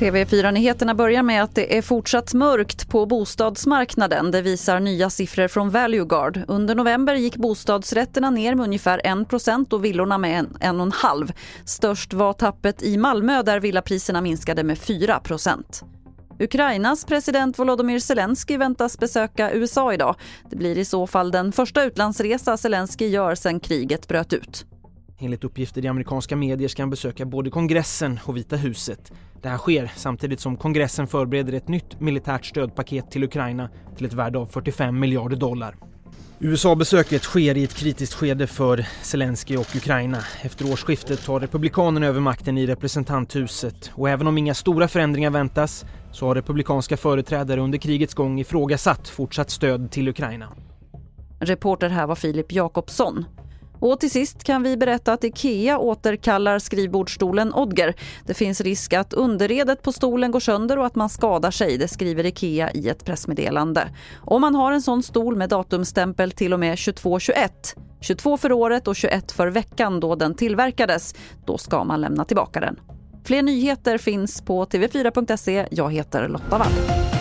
TV4-nyheterna börjar med att det är fortsatt mörkt på bostadsmarknaden. Det visar nya siffror från Valueguard. Under november gick bostadsrätterna ner med ungefär 1% och villorna med en, en och en halv. Störst var tappet i Malmö där villapriserna minskade med 4 Ukrainas president Volodymyr Zelensky väntas besöka USA idag. Det blir i så fall den första utlandsresa Zelensky gör sedan kriget bröt ut. Enligt uppgifter i amerikanska medier ska han besöka både kongressen och Vita huset. Det här sker samtidigt som kongressen förbereder ett nytt militärt stödpaket till Ukraina till ett värde av 45 miljarder dollar. USA-besöket sker i ett kritiskt skede för Zelensky och Ukraina. Efter årsskiftet tar Republikanerna över makten i representanthuset och även om inga stora förändringar väntas så har republikanska företrädare under krigets gång ifrågasatt fortsatt stöd till Ukraina. Reporter här var Filip Jakobsson. Och till sist kan vi berätta att Ikea återkallar skrivbordsstolen Odger. Det finns risk att underredet på stolen går sönder och att man skadar sig, det skriver Ikea i ett pressmeddelande. Om man har en sån stol med datumstämpel till och med 2221, 22 för året och 21 för veckan då den tillverkades, då ska man lämna tillbaka den. Fler nyheter finns på tv4.se. Jag heter Lotta Wall.